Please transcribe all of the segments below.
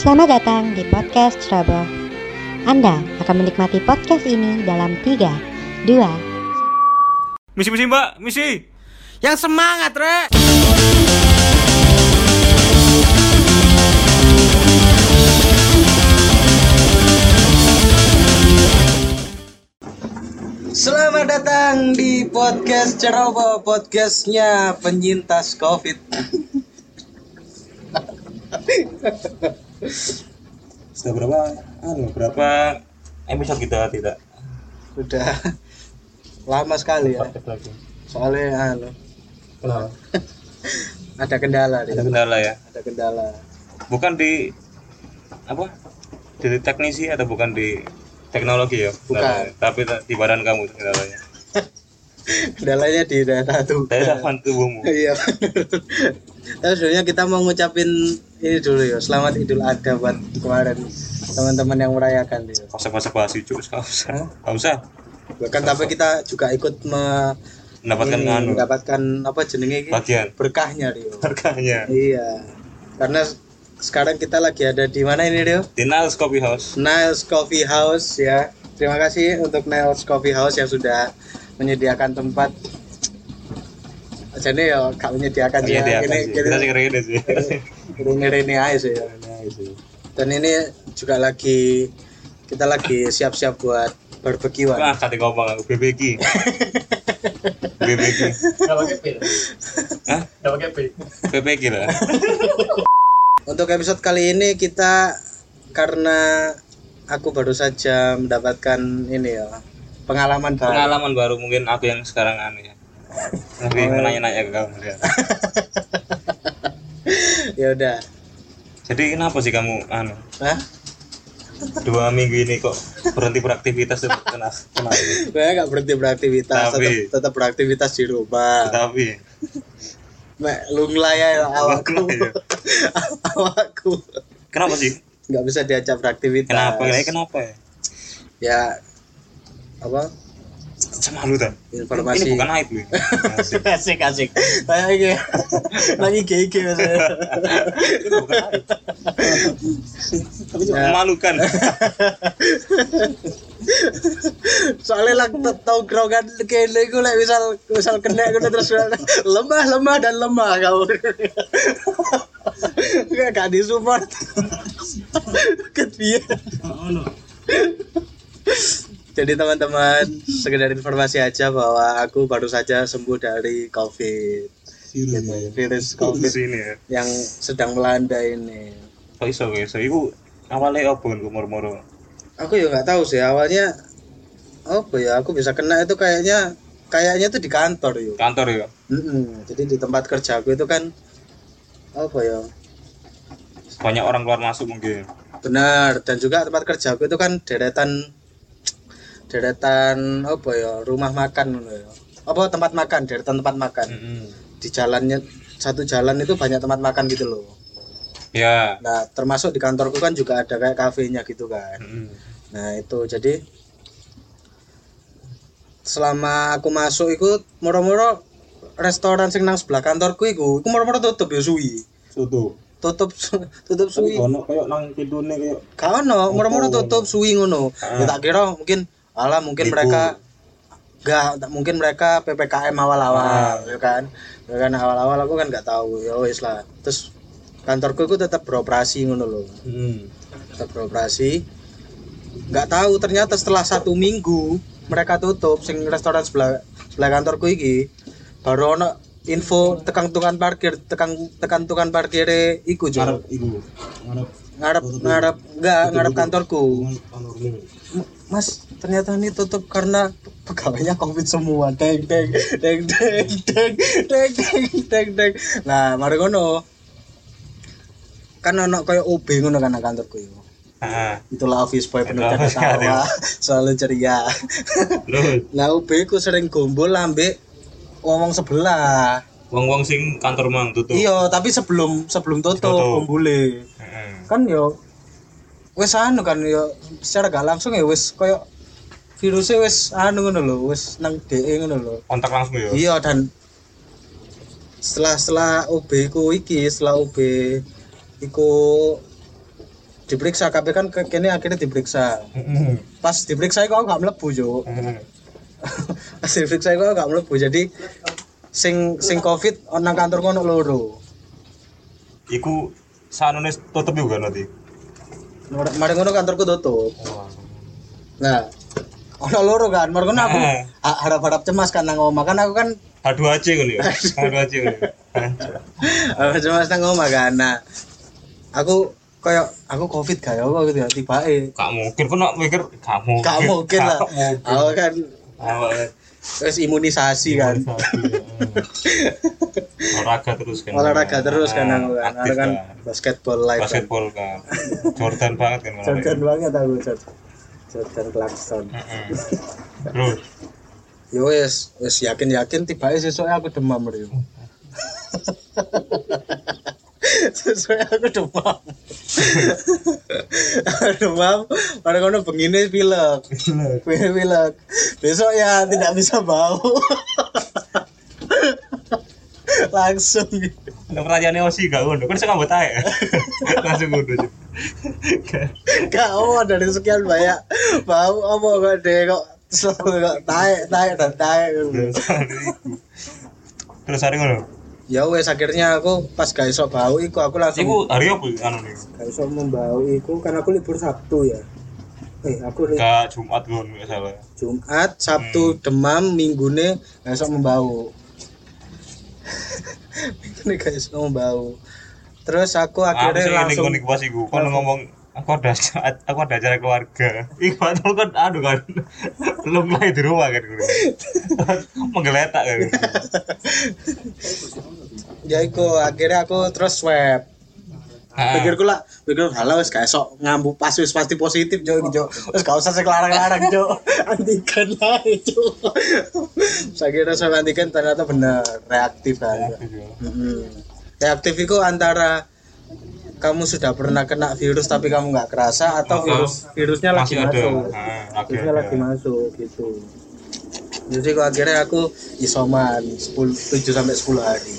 Selamat datang di podcast Trouble. Anda akan menikmati podcast ini dalam 3, 2, Misi misi mbak, misi. Yang semangat, Rek. Selamat datang di podcast Ceroboh, podcastnya penyintas COVID. Sudah berapa? Anu, berapa episode kita tidak? Udah lama sekali ya. Soalnya anu, Kenapa? ada kendala. Ada kendala ya. Ada kendala. Bukan di apa? Di teknisi atau bukan di teknologi ya? Bukan. Kendalanya. Tapi di badan kamu kendalanya. Kendalanya di daerah tuh. Daerah tubuhmu. Iya. Tapi sebenarnya kita mau ngucapin ini dulu ya. Selamat Idul Adha buat kemarin teman-teman yang merayakan ya. Masa-masa basi cuk, nggak usah. Nggak usah. Bahkan tapi kita juga ikut me, Mendapatkan ini, anu mendapatkan apa jenenge iki? bagian berkahnya Rio. harganya. Iya. Karena sekarang kita lagi ada di mana ini Rio? Di Niles Coffee House. Niles Coffee House ya. Terima kasih untuk Niles Coffee House yang sudah menyediakan tempat. Jadi ya gak menyediakan sih ya. Menyediakan Ini sih. Kita sih keren sih. ini ini aja sih ya. Dan ini juga lagi kita lagi siap-siap buat barbekyuan. Wah, kata ngomong aku BBQ. BBQ. Gak pakai pil. Hah? Gak pakai pil. BBQ lah. Untuk episode kali ini kita karena aku baru saja mendapatkan ini ya pengalaman baru. Pengalaman baru mungkin aku yang sekarang aneh ya. Lebih Oh, menanya-nanya ke kamu ya. ya udah. Jadi kenapa sih kamu anu Hah? dua minggu ini kok berhenti beraktivitas tuh kena kena ini. Saya nggak berhenti beraktivitas, Tapi- tetap, tetap beraktivitas di rumah. Tapi Mek lunglai ya awakku. Ya? awakku kenapa sih? nggak bisa diajak beraktivitas. Kenapa? Kenapa ya? Ya apa? Sama lu kan? Informasi. Ini bukan aib lu. Asik. asik asik. Kayak iki. Lagi maksudnya. Ini bukan aib. Tapi cuma Ya. memalukan. Soalnya lah tau grogan kene iku lek misal misal kena ngono terus lemah lemah dan lemah kau. Gak disupport. Kepiye. Jadi teman-teman, sekedar informasi aja bahwa aku baru saja sembuh dari COVID. Gitu, virus Di COVID sini ya. yang sedang melanda ini. Kok iso iso? Iku awalnya apa kan moro-moro? Aku ya nggak tahu sih awalnya apa ya aku bisa kena itu kayaknya kayaknya tuh di kantor yuk. Kantor ya. Mm-mm. Jadi di tempat kerjaku itu kan apa ya Banyak orang keluar masuk mungkin. benar dan juga tempat kerjaku itu kan deretan deretan apa ya rumah makan ngono ya. Apa tempat makan deretan tempat makan Mm-mm. di jalannya satu jalan itu banyak tempat makan gitu loh. Ya. Nah termasuk di kantorku kan juga ada kayak kafenya gitu kan. Mm-mm. Nah itu jadi selama aku masuk itu moro-moro restoran sing nang sebelah kantorku iku, iku moro-moro tutup ya suwi. Soto. Tutup tutup suwi. ono kayak nang kidune kayak Gak ono, moro-moro tutup suwi ngono. Ya tak kira mungkin ala mungkin Libur. mereka Enggak, mungkin mereka PPKM awal-awal, ya kan. Ya kan awal-awal aku kan nggak tahu, ya wis lah. Terus kantorku itu tetap beroperasi ngono loh. hmm. tetap beroperasi nggak tahu ternyata setelah satu minggu mereka tutup sing restoran sebelah sebelah kantorku iki baru ono info tekan tukang parkir tekan tekan tukang parkir iku jo iku. Ngarep ngarep ngarep enggak ngarep kantorku. mas ternyata ini tutup karena pegawainya covid semua. Deng deng deng deng deng deng deng deng deng nah mari ngono. Kan ono koyo OB ngono kan kantorku yo. Ah. itulah office boy penuh canda boy, tawa selalu ceria. Nah UB ku sering gombol ambek ngomong sebelah. Wong-wong sing kantor mang tutup. iya tapi sebelum sebelum tutup Tutup. gombole. Heeh. Kan yo wis anu kan yo secara gak langsung ya wis koyo virusnya wis anu ngono lho wis nang DE ngono lho. Kontak langsung ya. iya dan setelah setelah OB ku iki setelah OB iku diperiksa kabeh kan ke kene akhirnya diperiksa. Pas diperiksa iku aku gak mlebu Heeh. pas diperiksa aku gak mlebu jadi sing sing covid nang kantor kono loro. Iku sanune tutup juga nanti. mari ngono kantorku tutup nah ono loro kan mari ngono aku ha- harap-harap cemas kan nang omah kan aku kan H2AC ngono ya. H2AC ngono. ya. harap cemas nang omah kan nah aku koyo aku covid gak ya aku gitu ya tiba Gak mungkin kok nak mikir gak mungkin. gak mungkin lah aku kan terus imunisasi kan. Olahraga terus kan. Olahraga terus kan aku kan. Aktif aku kan kan. basketball live kan. Basketball kan. Jordan banget kan Jordan banget aku Jordan Jordan Clarkson. Terus yo wes wes yakin yakin tiba sesuk aku demam Rio sesuai aku demam. Demam pada kono begini pilek. Pilek. Pilek. Besok ya tidak bisa bau. Langsung. Nek pertanyaannya Osi gak ngono, kan saya ngambut ae. Langsung ngono. Gak oh dari sekian banyak bau apa kok deh kok selalu kok taek taek dan taek. Terus hari ngono. Ya wes akhirnya aku pas gak iso bau iku aku langsung Iku hari apa anu nih? gak iso membau iku kan aku libur Sabtu ya. Eh aku li- Gak Jumat ngono gak salah. Jumat Sabtu demam minggune gak iso membau. Minggune gak iso membau. Terus aku akhirnya sing langsung ngomong pas iku, kon ngomong aku ada aku ada acara keluarga. Iku padahal kan aduh kan. Belum mulai di rumah kan gue. Menggeletak kan. ya iku akhirnya aku terus swab Ah. pikirku lah pikir halah wis gak esok ngambu pas wis pasti positif jo jo wis gak usah sing larang-larang jo antigen lah jo saya kira saya antigen ternyata benar reaktif kan Mm-mm. reaktif itu antara kamu sudah pernah kena virus tapi kamu nggak kerasa atau Atau virus virusnya lagi ada. masuk Ah, lagi virusnya ada. lagi masuk gitu jadi kok akhirnya aku isoman 10 7 sampai 10 hari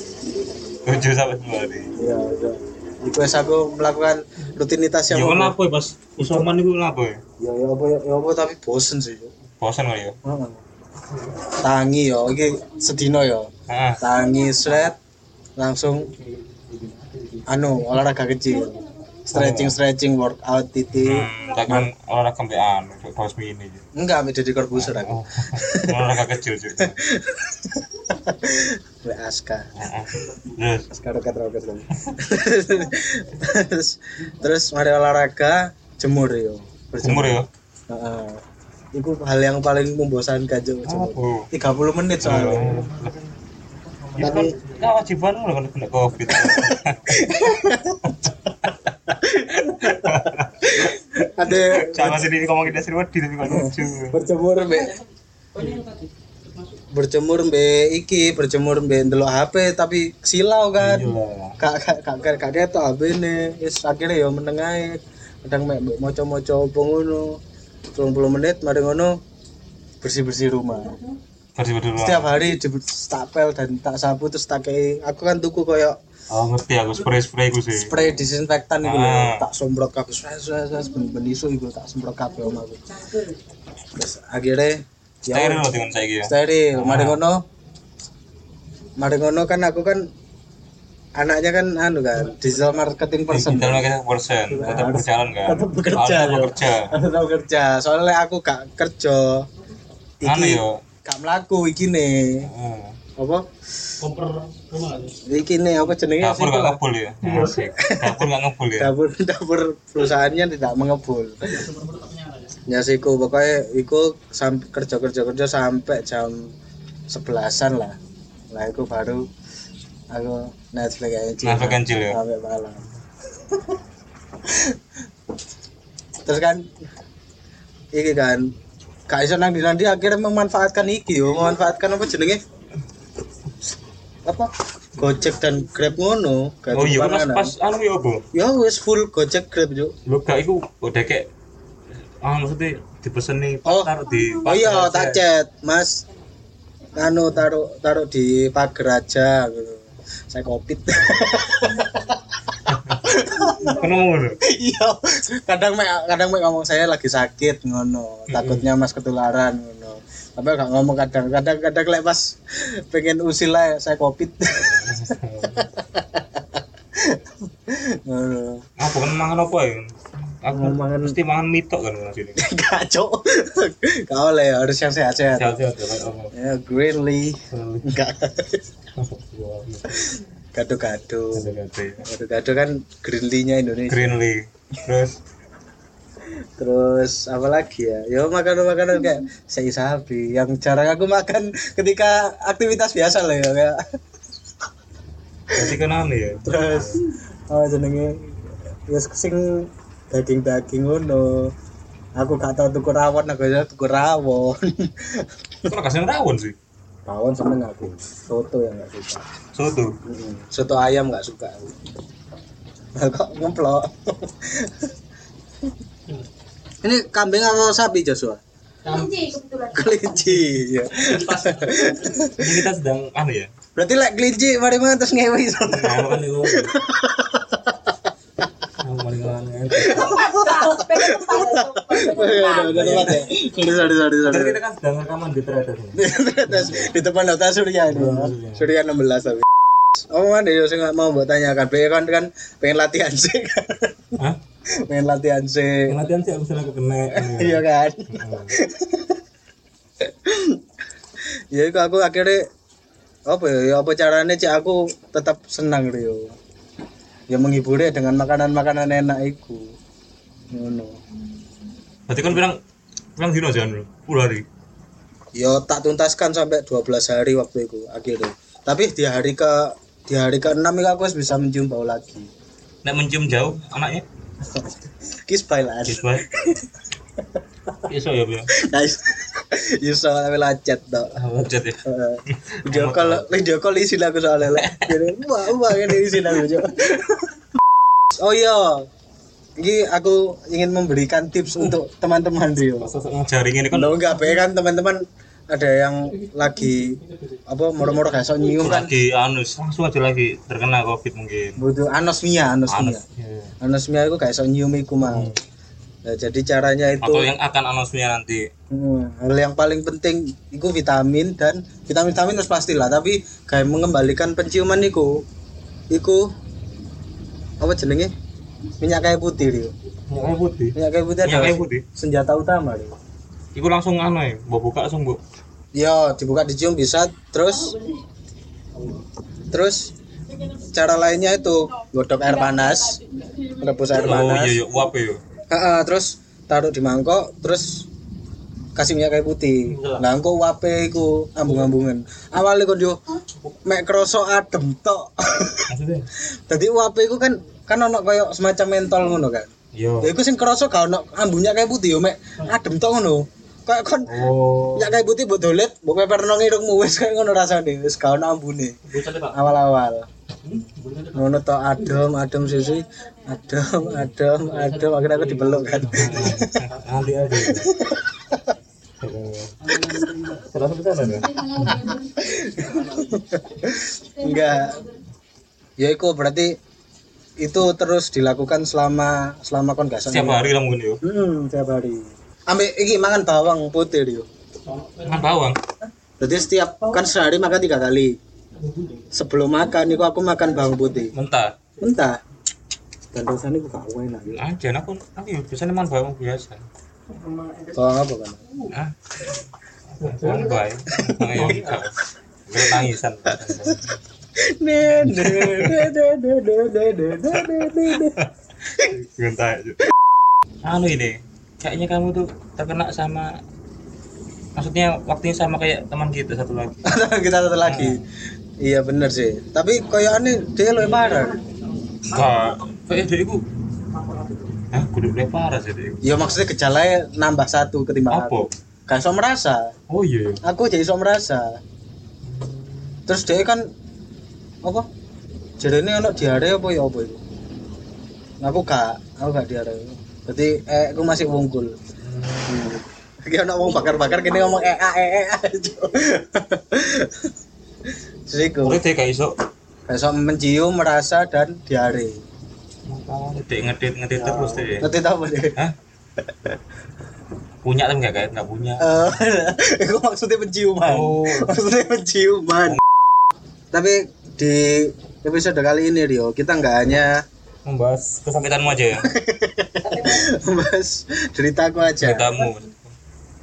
Tujuh sampai sepuluh hari. ya udah Iku wes aku melakukan rutinitas Ya yang kan apa? apa ya pas isoman itu apa ya? ya ya apa ya, ya apa tapi bosen sih. Bosan kali ya. Tangi yo iki sedino yo. Ah, Tangi sret langsung anu olahraga kecil. Stretching stretching workout titik. hmm, kan olahraga sampean, bos mini. Enggak ambil jadi korbuser aku. Oh, olahraga kecil juga. Mbak Aska. Aska roket roket terus terus mari olahraga jemur yo. umur ya? Heeh. Itu hal yang paling membosankan jemur. Oh. 30 menit soalnya. Ya kan, wajiban lo kan kena covid. Ada Sama sini ngomongin dasar wedi tapi kok lucu. berjemur mbek berjemur mbek iki berjemur mbek ndelok HP tapi silau kan. Kak kak kak kak ketok HP ne. Wis akhirnya ya meneng ae. Kadang mek apa ngono. 30 menit mari ngono bersih-bersih rumah Bersih bersih rumah. setiap hari di stapel dan tak sapu terus tak kei aku kan tuku koyo Oh ngerti aku spray spray gue sih. spray disinfektan lho Ah. tak semprot kabeh wes wes wes ben ben isu iku tak semprot kabeh omahku terus akhirnya ya Steril loh dengan saya gitu. steril mari ngono mari ngono kan aku kan anaknya kan anu kan digital marketing person Digital marketing persen tetap berjalan kan. tetap bekerja Harus yo. bekerja. tetap bekerja soalnya aku gak kerja Anu yo. Gak mlaku iki nih Hmm. apa? Iki nih apa jenenge Dapur sih gak ngebul ya. Asik. Dapur gak ngebul ya. dapur dapur perusahaannya tidak mengebul. Ya. Siku pokoknya iku sampai kerja kerja kerja sampai jam sebelasan lah. Lah itu baru aku Netflix aja Netflix kancil ya? sampai malam. Terus kan iki kan gak iso nang nanti akhirnya memanfaatkan iki yo memanfaatkan apa jenenge apa Gojek dan Grab ngono gak Oh iya pas panganan. pas anu ya bu. ya wis full Gojek Grab yo Lu gak iku udah kayak ah maksudnya nih Oh. taruh di Oh iya, tak chat, Mas. Anu taruh taruh di pagar aja gitu. Saya kopit. Ngono. iya kadang mek kadang mek ngomong saya lagi sakit ngono. Takutnya mas ketularan ngono. Tapi gak ngomong kadang kadang kadang lek pas pengen usil lah saya covid. Ngono. Apa kan mangan apa ya? Aku Mangan- mesti mangan mitok kan mas ini. gak cok gak oleh harus yang sehat-sehat. Sehat-sehat ya ya greenly enggak gado-gado gado-gado kan greenly-nya Indonesia Greenly. Terus Terus apa lagi ya? Ya makanan-makanan kayak sei sapi yang jarang aku makan ketika aktivitas biasa lah ya kayak. kan aneh ya. Terus oh jenenge ya sing daging-daging ngono. Aku gak tau tuku rawon, aku ya tuku rawon. Kok kasih rawon sih? Rawon seneng aku. Soto yang gak suka. Soto. Mm, Soto ayam gak suka aku. Nah, kok ngeplok. Ini kambing atau sapi Joshua? Kelinci kebetulan. Kelinci. Ya. Ini kita sedang anu ya. Berarti lek kelinci mari mangan terus ngewi. Nah, Sorry, sorry, sorry, Tapi sorry. kita kan sedang rekaman di di depan Dota Surya ini. Surya 16 tapi. Oh, mana yo sing mau mbok tanyakan. Pengen kan kan pengen latihan sih. Hah? pengen latihan sih. Yang latihan sih aku sudah kena. Iya kan? ya itu aku akhirnya apa ya, ya apa caranya cik aku tetap senang Rio ya menghiburnya dengan makanan-makanan enak itu ngono. Berarti kan bilang bilang dino jangan puluh hari. ya tak tuntaskan sampai 12 hari waktu itu akhirnya. Tapi di hari ke di hari ke 6 itu aku wis bisa mencium bau lagi. Nek mencium jauh anaknya. kiss bye lah Kiss bye. Iso ya, Bu. guys Yuso tapi lacet tau Wajat ya. Eh, video call video call isi aku soalnya lek Jadi, wah wah ini isi aku oh iya ini aku ingin memberikan tips untuk teman-teman Rio ngejaring ini kan Lo enggak be kan teman-teman ada yang lagi apa moro-moro kayak nyium kan lagi anus langsung aja lagi terkena covid mungkin. butuh anosmia anosmia Anus. Iya. anosmia itu kayak nyium iku mah Nah, jadi caranya itu Atau yang akan anosmia nanti. Hmm, hal yang paling penting itu vitamin dan vitamin vitamin harus pastilah tapi kayak mengembalikan penciuman itu itu apa jenenge minyak kayu putih Rio. Minyak kayu putih. minyak kayu putih Minyak kayu putih. senjata utama Rio. Iku langsung anu ya, mau buka langsung bu. ya dibuka dicium bisa terus terus cara lainnya itu godok air panas rebus air Oh panas iya iya, uap ya. Heeh, terus taruh di mangkok terus kasih minyak kayu putih nah engko wape iku ambung-ambungan awalnya kon yo mek kroso adem tok dadi wape iku kan kan ono koyo semacam mentol ngono kan? Iya. ya iku sing kroso gak ono ambungnya kayu putih yo mek. Adem tok ngono. Kayak kon Oh. minyak kayu putih mbok dolet mbok peper nang irungmu wis kayak ngono rasane. Wis gak ono ambune. Awal-awal. Ngono tok adem adem sisi adem adem adem. Akhirnya aku dipeluk kan? Nanti aja. Ya? enggak. Ya itu berarti itu terus dilakukan selama selama kon gak Setiap hari lah mungkin yo. hmm tiap hari ambek iki mangan bawang putih yo Makan bawang. berarti setiap kan sehari makan tiga kali sebelum makan itu aku makan bawang putih Mentah. entah dan rasanya gue gak enak ya. Aja aku aku ya biasanya makan bawang biasa. bawang apa kan Ah. Bawang baik. Tangisan. Anu ini, kayaknya kamu tuh terkena sama maksudnya waktunya sama kayak teman kita satu lagi. kita satu lagi. Iya bener sih. Tapi koyo aneh dia lebih parah. Enggak, kayak dia itu. Hah, kudu lebih parah sih dia. ya maksudnya gejalanya nambah satu ketimbang Apa? aku gak merasa. Oh iya. aku jadi iso merasa. Terus dia kan apa jadi ini anak diare apa ya apa itu aku gak aku gak diare berarti eh aku masih wungkul hmm. Iki ana wong bakar-bakar kene ngomong eh eh eh iku Pokoknya dia kayak iso besok mencium, merasa dan diare. ngedit ngedit ngedit terus deh Nanti tahu deh. Hah? punya tapi nggak kayak nggak punya Eh, itu maksudnya penciuman. Oh. Maksudnya penciuman. Tapi di episode kali ini Rio, kita nggak hanya membahas kesakitanmu aja ya membahas ceritaku aja. ceritamu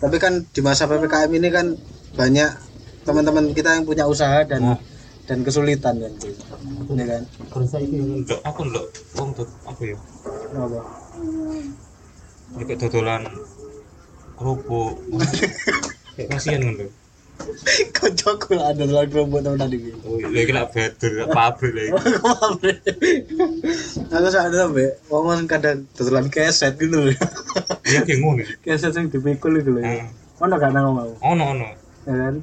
Tapi kan di masa PPKM ini kan banyak teman-teman kita yang punya usaha dan Nah. dan kesulitan kan. Ini kan. ini Ndok, aku ndelok wong tuh apa ya Apa? kayak dodolan kerupuk kasihan kan lho Kocok lah ada lagi robot teman tadi gitu. oh lagi kena betul pabrik lagi Aku sadar be, wong kadang dodolan keset gitu loh. iya kayak ngono keset yang dipikul itu loh. Hmm. Ono gak nang mau, ono ono ya kan?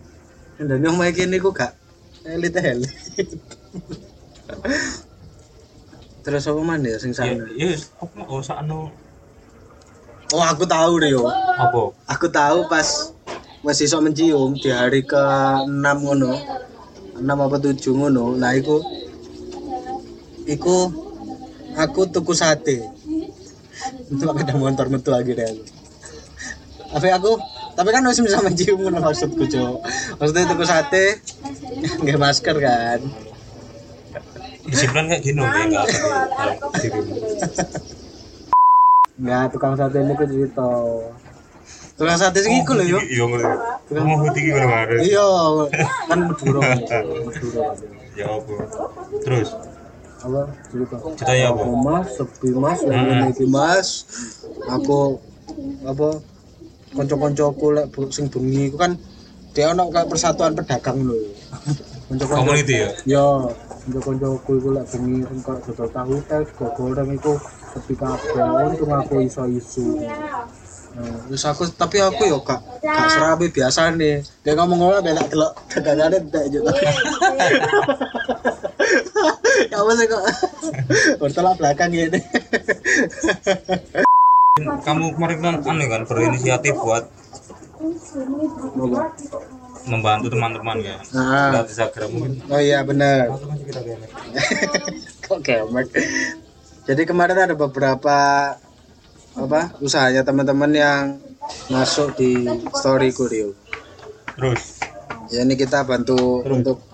Dan yang main kini kok gak elit elit. Terus apa mana ya sing sana? ya apa oh sakno Oh aku tahu deh yo. apa Aku tahu pas masih sok mencium di hari ke 6 ngono. 6 apa 7 ngono. Nah iku iku aku tuku sate. Itu ada motor metu lagi deh aku. Tapi aku tapi kan masih bisa mencium ngono maksudku, Cok. Maksudnya tuku sate nggak masker kan. disiplin kayak gini kayak nggak tukang sate ini ku cerita. Tukang sate sing iku lho yo. iya ngerti mau tinggi ngono harus Iya, kan Madura. Madura. ya apa terus Apa cerita? ceritanya apa Aku mas, sepi mas, yang iki mas. Aku apa konco-koncoku lek sing bengi iku kan dia ono persatuan pedagang lho. Konco-konco. community ya Ya, konco-koncoku iku lek bengi sing kok dodol tahu teh go goreng iku sepi kabeh. Untung aku iso-iso. Nah, terus aku tapi aku yo gak gak serabe biasa nih. Dia ngomong ngomong belak delok dagangane entek juga. ya apa sih kok? Bertolak belakang gini. kamu kemarin kan aneh kan berinisiatif buat membantu teman-teman kan Nah. Lewat Instagram mungkin Oh iya benar. kayak Kok kemek. Jadi kemarin ada beberapa apa usahanya teman-teman yang masuk di story Rio. terus Ya ini kita bantu untuk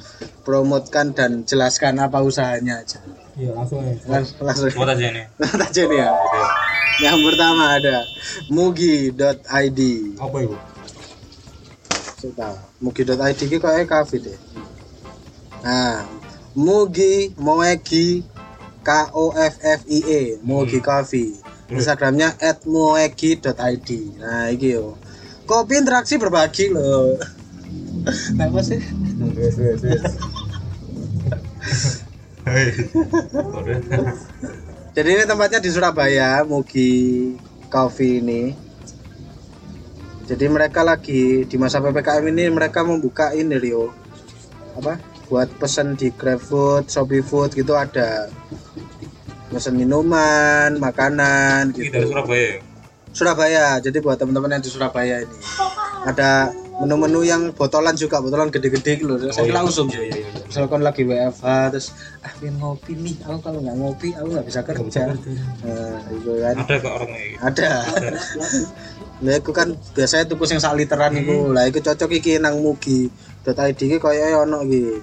promotkan dan jelaskan apa usahanya aja. iya langsung Lang- Langsung buat aja nih Lihat aja nih ya. Yang pertama ada mugi.id. apa itu Coba mugi.id ki kok kafe deh. Nah, mugi moegi K O F F I E mugi coffee. Instagramnya @moegi.id. Nah, iki yo. Kopi interaksi berbagi loh. Apa sih? wes wes wes. Jadi ini tempatnya di Surabaya, Mugi Coffee ini. Jadi mereka lagi di masa PPKM ini mereka membuka ini Rio. Apa? Buat pesan di GrabFood, ShopeeFood gitu ada. Pesan minuman, makanan Ini dari gitu. Surabaya ya? Surabaya. Jadi buat teman-teman yang di Surabaya ini. Ada menu-menu yang botolan juga, botolan gede-gede gitu loh. Saya iya. langsung. Iya, iya, iya. Misalkan lagi WFH terus ah pengen ngopi nih, aku kalau nggak ngopi aku nggak bisa kerja. Nah, itu kan. ada kok orang kayak gitu ada lah aku kan biasanya tuku sing sak literan iku lah iku cocok iki nang mugi .id iki koyo ono iki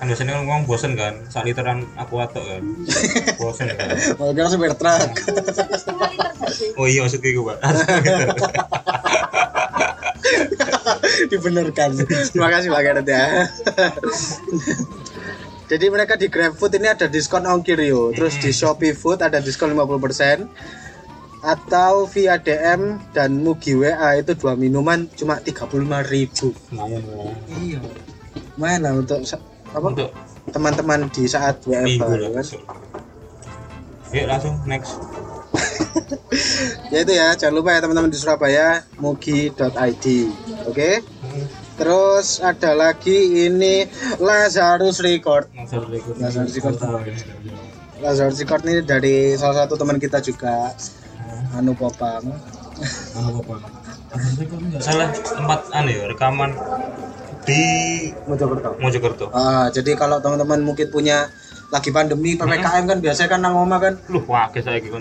kan biasanya kan ngomong bosen kan? Saat literan aku atok kan? Bosen kan? Mau kira supir truk. Oh iya maksudnya gue pak. Dibenarkan. Terima kasih Pak Gareth ya. Jadi mereka di GrabFood ini ada diskon ongkir yo. Terus di Shopee Food ada diskon 50% atau via DM dan Mugi WA itu dua minuman cuma 35.000 ribu. Lumayan lah iya. Mana untuk apa? Untuk teman-teman di saat WFH ya kan? yuk langsung next. Ya itu ya jangan lupa ya teman-teman di Surabaya mugi.id oke? Terus ada lagi ini Lazarus Record. Langsung record. Langsung record. Lazarus Record ini dari salah satu teman kita juga. Anu Popang. Apa salah tempat aneh ya rekaman di Mojokerto. Mojokerto. Ah, jadi kalau teman-teman mungkin punya lagi pandemi ppkm kan biasanya kan nang omah kan? Lu wakil saya gitu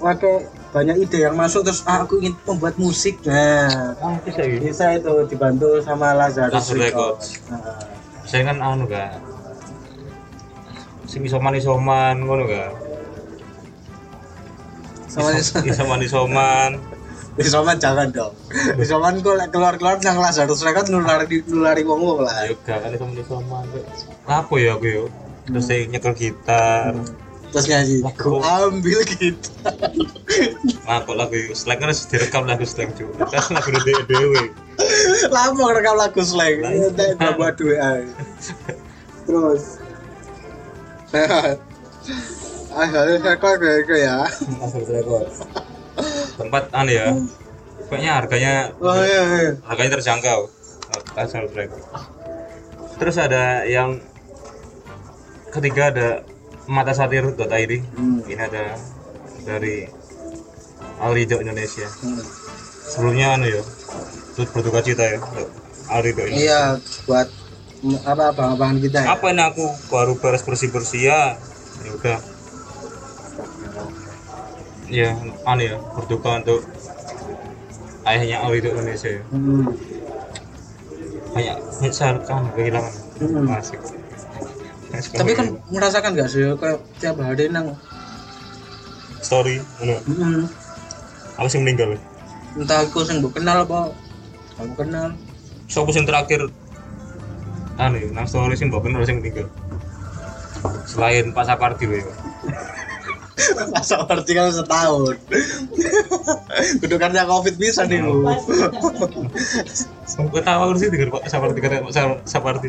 wake banyak ide yang masuk terus ah, aku ingin membuat musik. Nah Wakil saya gitu. bisa itu dibantu sama Lazarus Records. Nah, Saya kan anu ga. Sing isoman isoman ngono ga. sama Isoman isoman. Isoman jangan dong. Isoman kok keluar-keluar nang Lazarus Records nulari nulari wong wong lah. Ayo gak kan isoman isoman. Apa ya aku yo? Terus saya nyekel gitar. Terus nyanyi, ku ambil kita. Aku lagu slang kan harus direkam lagu slang juga. Kan lagu dewe dewe. Lama rekam lagu slang. Nek gak buat duit ae. Terus. Ah, harus rekor kayak ya. Tempat anu ya. Pokoknya harganya Oh iya iya. harganya terjangkau. Asal break. Terus ada yang ketiga ada matasatir.id. Hmm. Ini ada dari Alrido Indonesia. Hmm. Sebelumnya anu ya. Terus berduka cita ya. Alrido ini. Iya, buat apa abang-abangan kita ya. Apa ini aku baru beres bersih-bersih ya. Ya udah. Ya, anu ya, berduka untuk ayahnya Alrido Indonesia ya. Hmm. Banyak misalkan kehilangan. Hmm. Asik. Tapi kan merasakan gak sih kayak tiap hari nang story ngono. Hmm. Aku sing meninggal. entah aku sing mbok kenal apa kamu kenal Sopo sing terakhir anu ya, nang story sing mbok kenal sing meninggal. Selain Pak Sapardi ya. Masa berarti kan setahun kudukannya covid bisa nih bu Gue tahu sih dengan Pak Sapardi kata Pak Sa- Sapardi.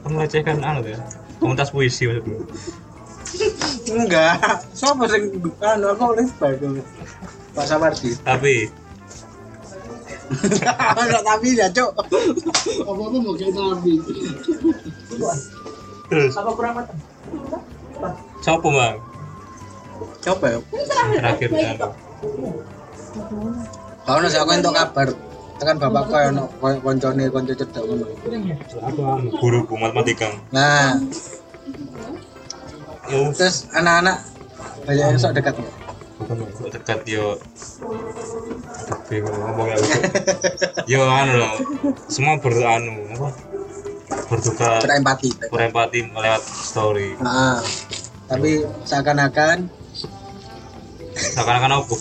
Kan melecehkan anu ya. Komunitas puisi maksudnya. enggak siapa sing anu aku respect Pak Sapardi Tapi enggak tapi ya cok apa-apa mau kayak nabi terus Apa kurang matang? siapa bang? Coba ya Yang terakhir. Anu. kalau nasi aku untuk kabar. Tekan bapakku ya ono koyo koncone konco cedek ngono. Aku anu guruku matematika. nah. Terus anak-anak banyak yang sok dekat bukan dekat yo. Bingung ngomongnya aku. yo anu loh semua beranu apa? Berduka berempati. Berempati lewat story. Nah, tapi seakan-akan seakan-akan aku.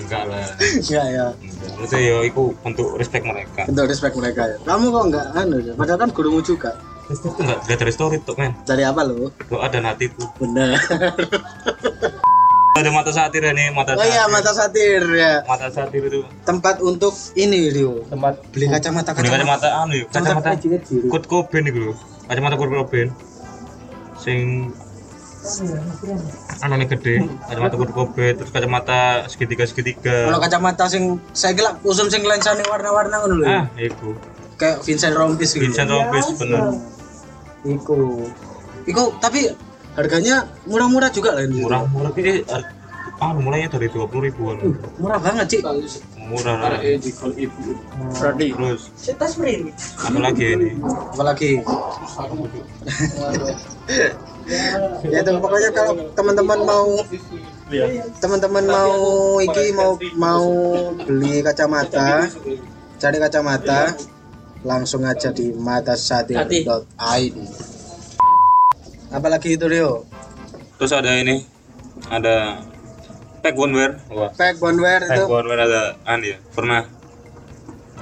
Enggak lah. Enggak ya. Itu yo itu untuk respect mereka. Untuk respect mereka ya. Kamu kok enggak anu ya? Padahal kan gurumu juga. Itu enggak enggak dari story tuh men. Dari apa lo doa dan hatiku bener. Ada mata satir ya nih mata oh iya satir. mata satir ya. Mata satir itu. Tempat untuk ini Rio. Tempat beli kacamata Beli kacamata. anu ya kacamata. kacamata Kurt Cobain itu lho. Kacamata Kurt Cobain. Sing anane gede, kacamata Cobain, terus kacamata segitiga segitiga. kalau kacamata sing saya kira usum sing lensane warna-warna ngono lho Ah, iku. kayak Vincent Rompis gitu Vincent Rompis bener. iku iku tapi harganya murah-murah juga lah ini Murah-murah ini ah mulainya dari 20 ribuan. murah banget sih Murah lah. berarti Terus Kita sprint. apa lagi ini? apalagi ya itu pokoknya kalau teman-teman mau teman-teman mau iki mau mau beli kacamata cari kacamata langsung aja di matasatir.id apalagi itu Rio Terus ada ini ada pack one wear. Wah. pack bonware itu Pack one wear ada an ya. Pernah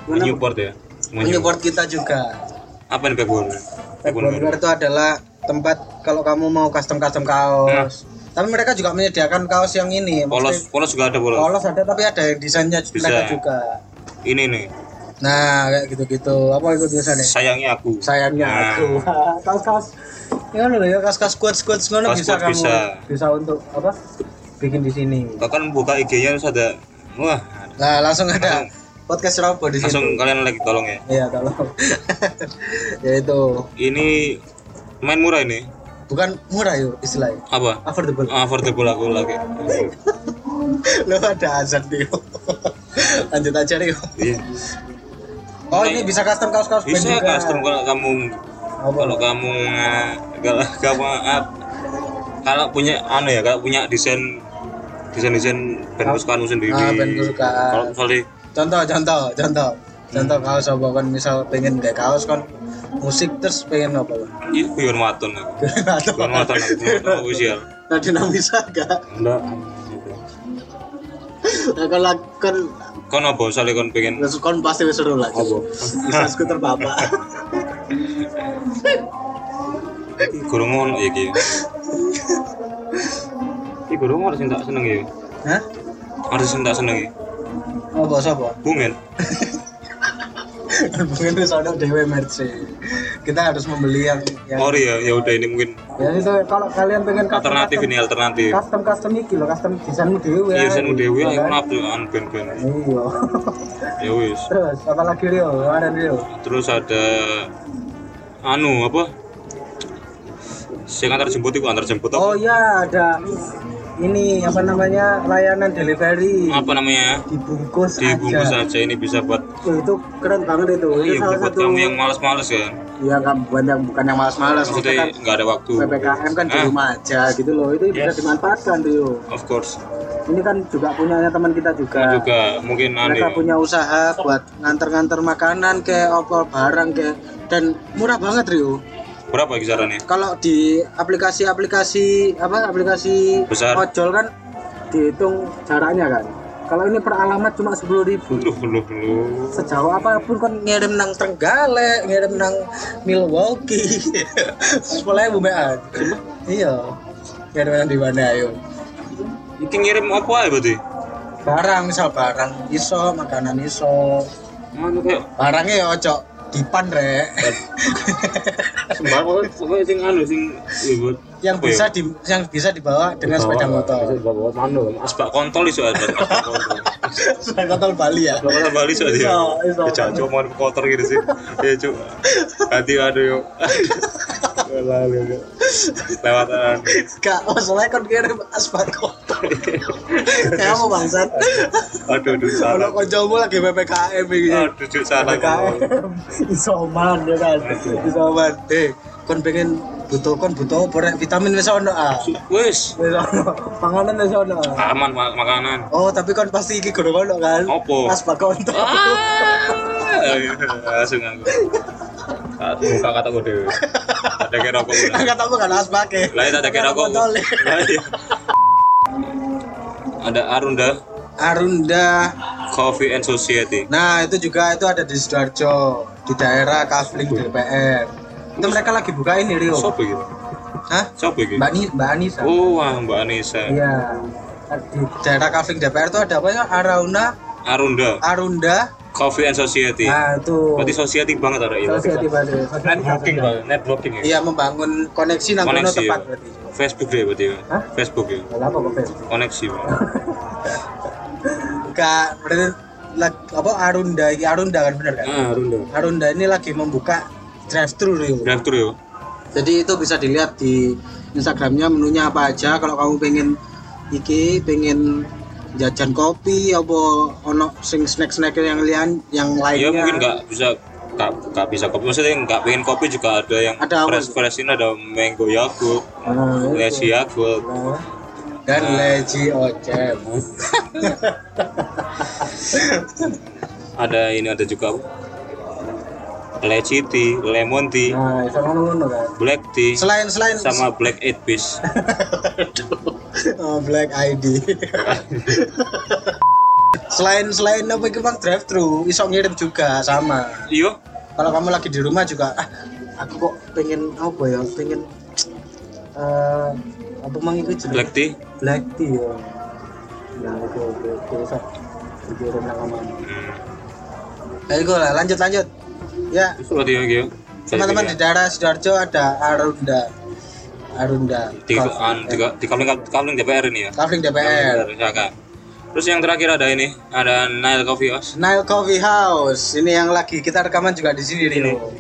Mana- Newport ya. menyupport kita juga Apa nih pack one wear? pack bonware itu adalah tempat kalau kamu mau custom custom kaos tapi mereka juga menyediakan kaos yang ini Polos, polos juga ada polos. polos ada tapi ada yang desainnya mereka juga. Ini nih, nah kayak gitu-gitu. Apa itu biasanya? Sayangnya aku. sayangnya Nah. aku. Kaos-kaos. Ya loh ya kaos-kaos quote quote ngono Kaos bisa quote kamu bisa. bisa untuk apa bikin di sini. Bahkan buka IG-nya terus ada, wah, nah langsung ada podcast Robo di langsung situ. kalian lagi tolong ya. iya tolong. Ya itu. Ini main murah ini. bukan murah yuk istilahnya Apa? affordable Affordable aku lagi. lo ada azan nih lanjut aja nih Iya. oh ini bisa custom kaos kaos Bisa juga custom kalau kamu Apa? kalau kamu kalau kamu kalau punya anu ya kalau punya desain desain desain band kesukaanmu sendiri Ah, band kesukaan. kalau misalnya contoh contoh contoh contoh kaos apa kan misal pengen kayak kaos kan musik terus pengen apa kan itu atau biar maton. Aku official Nadina bisa gak enggak. Nah, kalau kan kan apa? Misalnya kan pengen kan pasti wis seru lah Apa? bisa skuter bapak gurung ngono ya iki. Iki gurung harus tak seneng ya. hah? Harus tak seneng ya. apa siapa Bungen. Mungkin itu soalnya dewe mercy kita harus membeli yang yang Oh iya, ya udah ini mungkin ya itu kalau kalian pengen custom alternatif ini alternatif. custom custom iki loh custom desainmu dewe Iya, sen dewe Iya aku kan? nafsu an band-band. iya Ya wis. terus apa lagi Rio ada Rio Terus ada anu apa? Sing antar jemput itu antar jemput oh apa? iya ada ini apa namanya layanan delivery Apa namanya? dibungkus, Dibungkus aja aja ini bisa buat Oh, itu keren banget itu itu iya buat satu kamu yang malas-malas kan. ya nggak bukan yang bukan yang malas-malas Maksudnya kan nggak ada waktu. ppkm kan di Ah, rumah aja gitu loh itu bisa Yes. dimanfaatkan Rio Of course. ini kan juga punyanya teman kita juga Nah, juga mungkin aneh. mereka punya usaha buat nganter-nganter makanan ke opol barang ke dan murah banget Rio Berapa kisarannya? kalau di aplikasi-aplikasi apa aplikasi Besar. ojol kan dihitung jaraknya kan kalau ini per alamat cuma sepuluh ribu Loh, loh, loh. sejauh apa pun kan ngirim nang Trenggalek ngirim nang Milwaukee sepuluh ribu mean iya ngirim nang di mana ayo Iki ngirim apa ya berarti? barang misal barang iso makanan iso barangnya ya ojo dipan rek. Sembako pokoknya sing anu sing ya yang ya? bisa di yang bisa dibawa dengan sepeda motor. bawa anu asbak kontol iso asbak kontol. Sepeda motor Bali ya? Asbak kontol Bali iso ya mau kotor gitu sih. Ya cuk. Hati aduh yuk lewatan Kak, masalahnya kan kirim aspal kotor. Kamu bangsat. aduh aduh salah Kalau koncomu lagi PPKM ini. aduh cuk salah PPKM. Isoman ya kan. Isoman. Eh, kon pengen butuh kon butuh apa vitamin wis ono ah. wis Wis ono. Panganan wis ono. aman ma- makanan Oh, tapi kon pasti iki kudu ono kan? Opo? Aspal kotor. Ah, langsung aku buka kata gue dewe ada kira udah Kan katamu kan aspake. lah itu ada kira. Lah, iya. ada Arunda Arunda. Coffee and Society Nah, itu juga itu ada di Sidoarjo, di daerah Kafling DPR. Itu mereka lagi buka ini, Rio. Siapa gitu? Hah? Siapa gitu? Mbak, Ni Mbak Anissa. Oh, wah, Mbak Anissa. Iya. Di daerah Kavling DPR itu ada apa ya? Arauna, Arunda Arunda. Coffee and Society. Nah, itu. Berarti society banget ada itu. Sosial di Badri. Networking, Bang. Networking ya. Iya, membangun koneksi nang kono Koneksi. tepat ya. berarti. Facebook deh berarti. ya. Hah? Facebook ya. Lah apa kok Facebook? Koneksi, Bang. Kak, berarti lag- apa Arunda, Arunda kan benar kan? Ah, Arunda. Arunda ini lagi membuka drive thru Rio. Drive thru ya. Jadi itu bisa dilihat di Instagramnya menunya apa aja kalau kamu pengen iki pengen jajan kopi apa ono sing snack-snack yang lain yang Ya lainnya. mungkin nggak bisa nggak nggak bisa kopi maksudnya nggak pengen kopi juga ada yang Ada fresh fresh ini ada mango yogurt, Nah, itu. lazy yogurt, Nah, dan Leci Ocem. ada ini ada juga? Leci tea, lemon tea, Nah, ngono kan. black tea, Selain selain sama black eight piece. Oh, Black ID. selain selain apa itu bang drive thru, iso ngirim juga sama. Iya, Kalau kamu lagi di rumah juga, ah, aku kok pengen apa ya, pengen eh apa mang itu jenis black tea. black tea ya. Nah itu itu itu bisa dikirim nang omah. Hmm. Ayo lah lanjut lanjut. Ya teman-teman di daerah sidoarjo ada Arunda, Arunda. di an, di, di kavling kavling DPR ini ya. Kavling DPR. Ya, Kak. Terus yang terakhir ada ini, ada Nile Coffee House. Nile Coffee House. Ini yang lagi kita rekaman juga di sini Rio.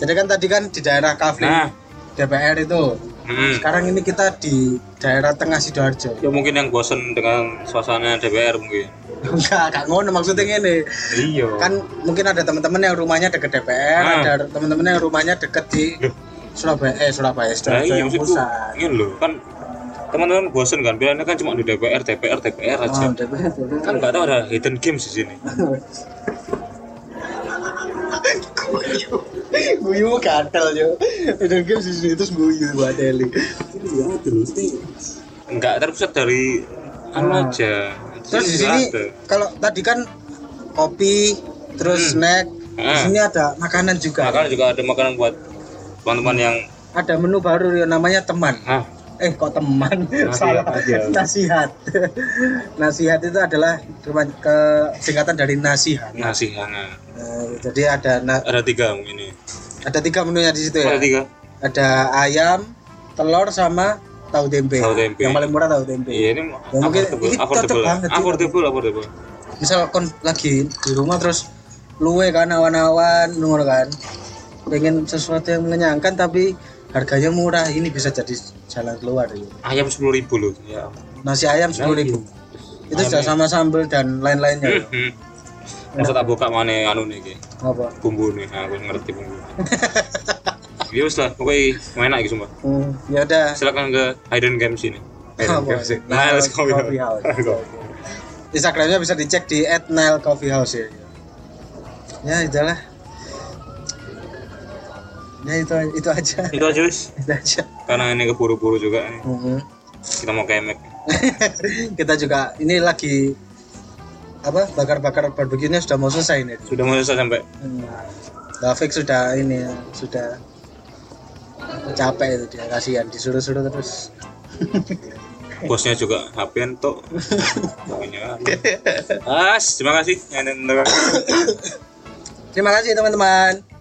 Jadi kan tadi kan di daerah Kavling Nah, DPR itu. Hmm. Sekarang ini kita di daerah tengah Sidoarjo. ya mungkin yang bosen dengan suasana DPR mungkin. Enggak, enggak ngono maksudnya ini. Iya. Kan mungkin ada teman-teman yang rumahnya deket DPR, Ah. ada teman-teman yang rumahnya deket di Surabaya eh Surabaya Nah, Surabaya iya yang pusat ini loh kan teman-teman bosen kan pilihannya kan cuma di DPR DPR DPR aja oh, DPR, DPR. kan nggak tahu ada hidden games di sini guyu gatel yo. Dan game di sini terus guyu buat Deli. Nggak terpusat dari anu Ah. aja. Terus di sini kalau tadi kan kopi terus snack. Di Ah. sini ada makanan juga. Makanan juga ada makanan buat teman-teman yang ada menu baru yang namanya teman. Ah eh kok teman? Salah. aja. nasihat. Nasihat itu adalah ke singkatan dari nasihat. Nasi hangat Nah, jadi ada na- ada tiga ini. Ada tiga menunya di situ ada ya tiga. Ada ayam telur sama tahu tempe. Tahu tempe. yang paling murah tahu tempe. Iya ini Ya, mungkin ini cocok banget affordable affordable. Misal kon lagi di rumah terus luwe kan awan-awan ngono kan. Pengen sesuatu yang mengenyangkan tapi harganya murah ini bisa jadi jalan keluar ya. ayam sepuluh ribu loh ya nasi ayam sepuluh ribu itu sudah sama sambal dan lain-lainnya ya. Hmm. Masa tak buka mana anu nih apa bumbu nih aku ngerti bumbu ya wis lah pokoknya enak gitu sumpah hmm, ya udah silakan ke Hidden Games ini Hidden? Games nah let's go Coffee House. Instagramnya bisa dicek di @nile_coffeehouse ya. Ya itulah. Ya itu itu aja. itu aja wis Itu aja. karena ini keburu-buru juga nih. Mhm. kita mau kemek Kita juga ini lagi apa bakar-bakar barbeque-nya sudah mau selesai nih. sudah mau selesai sampai Hmm. David sudah ini sudah capek itu dia kasihan disuruh-suruh terus. bosnya juga HP tuh pokoknya as terima kasih. Terima kasih teman-teman.